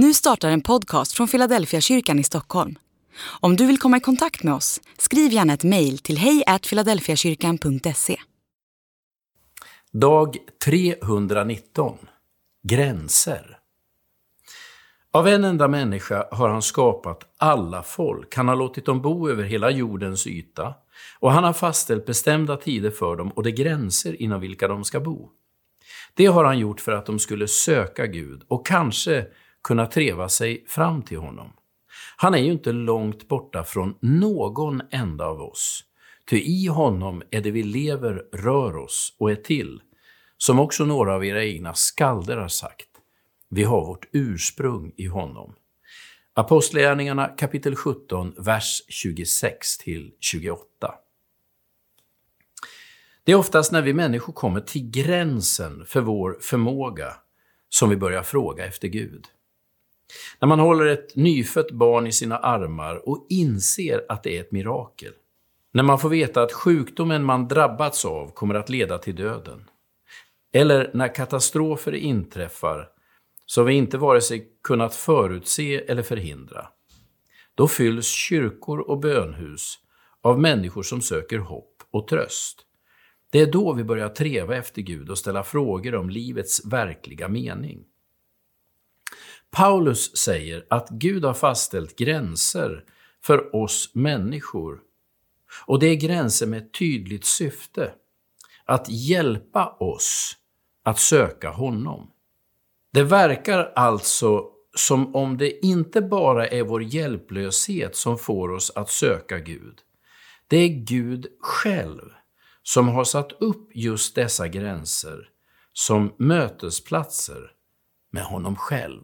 Nu startar en podcast från Philadelphia kyrkan i Stockholm. Om du vill komma i kontakt med oss, skriv gärna ett mejl till hejfiladelfiakyrkan.se. Dag 319 Gränser Av en enda människa har han skapat alla folk. Han har låtit dem bo över hela jordens yta och han har fastställt bestämda tider för dem och de gränser inom vilka de ska bo. Det har han gjort för att de skulle söka Gud och kanske kunna treva sig fram till honom. Han är ju inte långt borta från någon enda av oss. Ty i honom är det vi lever, rör oss och är till. Som också några av era egna skalder har sagt. Vi har vårt ursprung i honom. Apostlagärningarna kapitel 17, vers 26 till 28. Det är oftast när vi människor kommer till gränsen för vår förmåga som vi börjar fråga efter Gud. När man håller ett nyfött barn i sina armar och inser att det är ett mirakel. När man får veta att sjukdomen man drabbats av kommer att leda till döden. Eller när katastrofer inträffar som vi inte vare sig kunnat förutse eller förhindra. Då fylls kyrkor och bönhus av människor som söker hopp och tröst. Det är då vi börjar treva efter Gud och ställa frågor om livets verkliga mening. Paulus säger att Gud har fastställt gränser för oss människor. Och det är gränser med ett tydligt syfte. Att hjälpa oss att söka honom. Det verkar alltså som om det inte bara är vår hjälplöshet som får oss att söka Gud. Det är Gud själv som har satt upp just dessa gränser som mötesplatser med honom själv.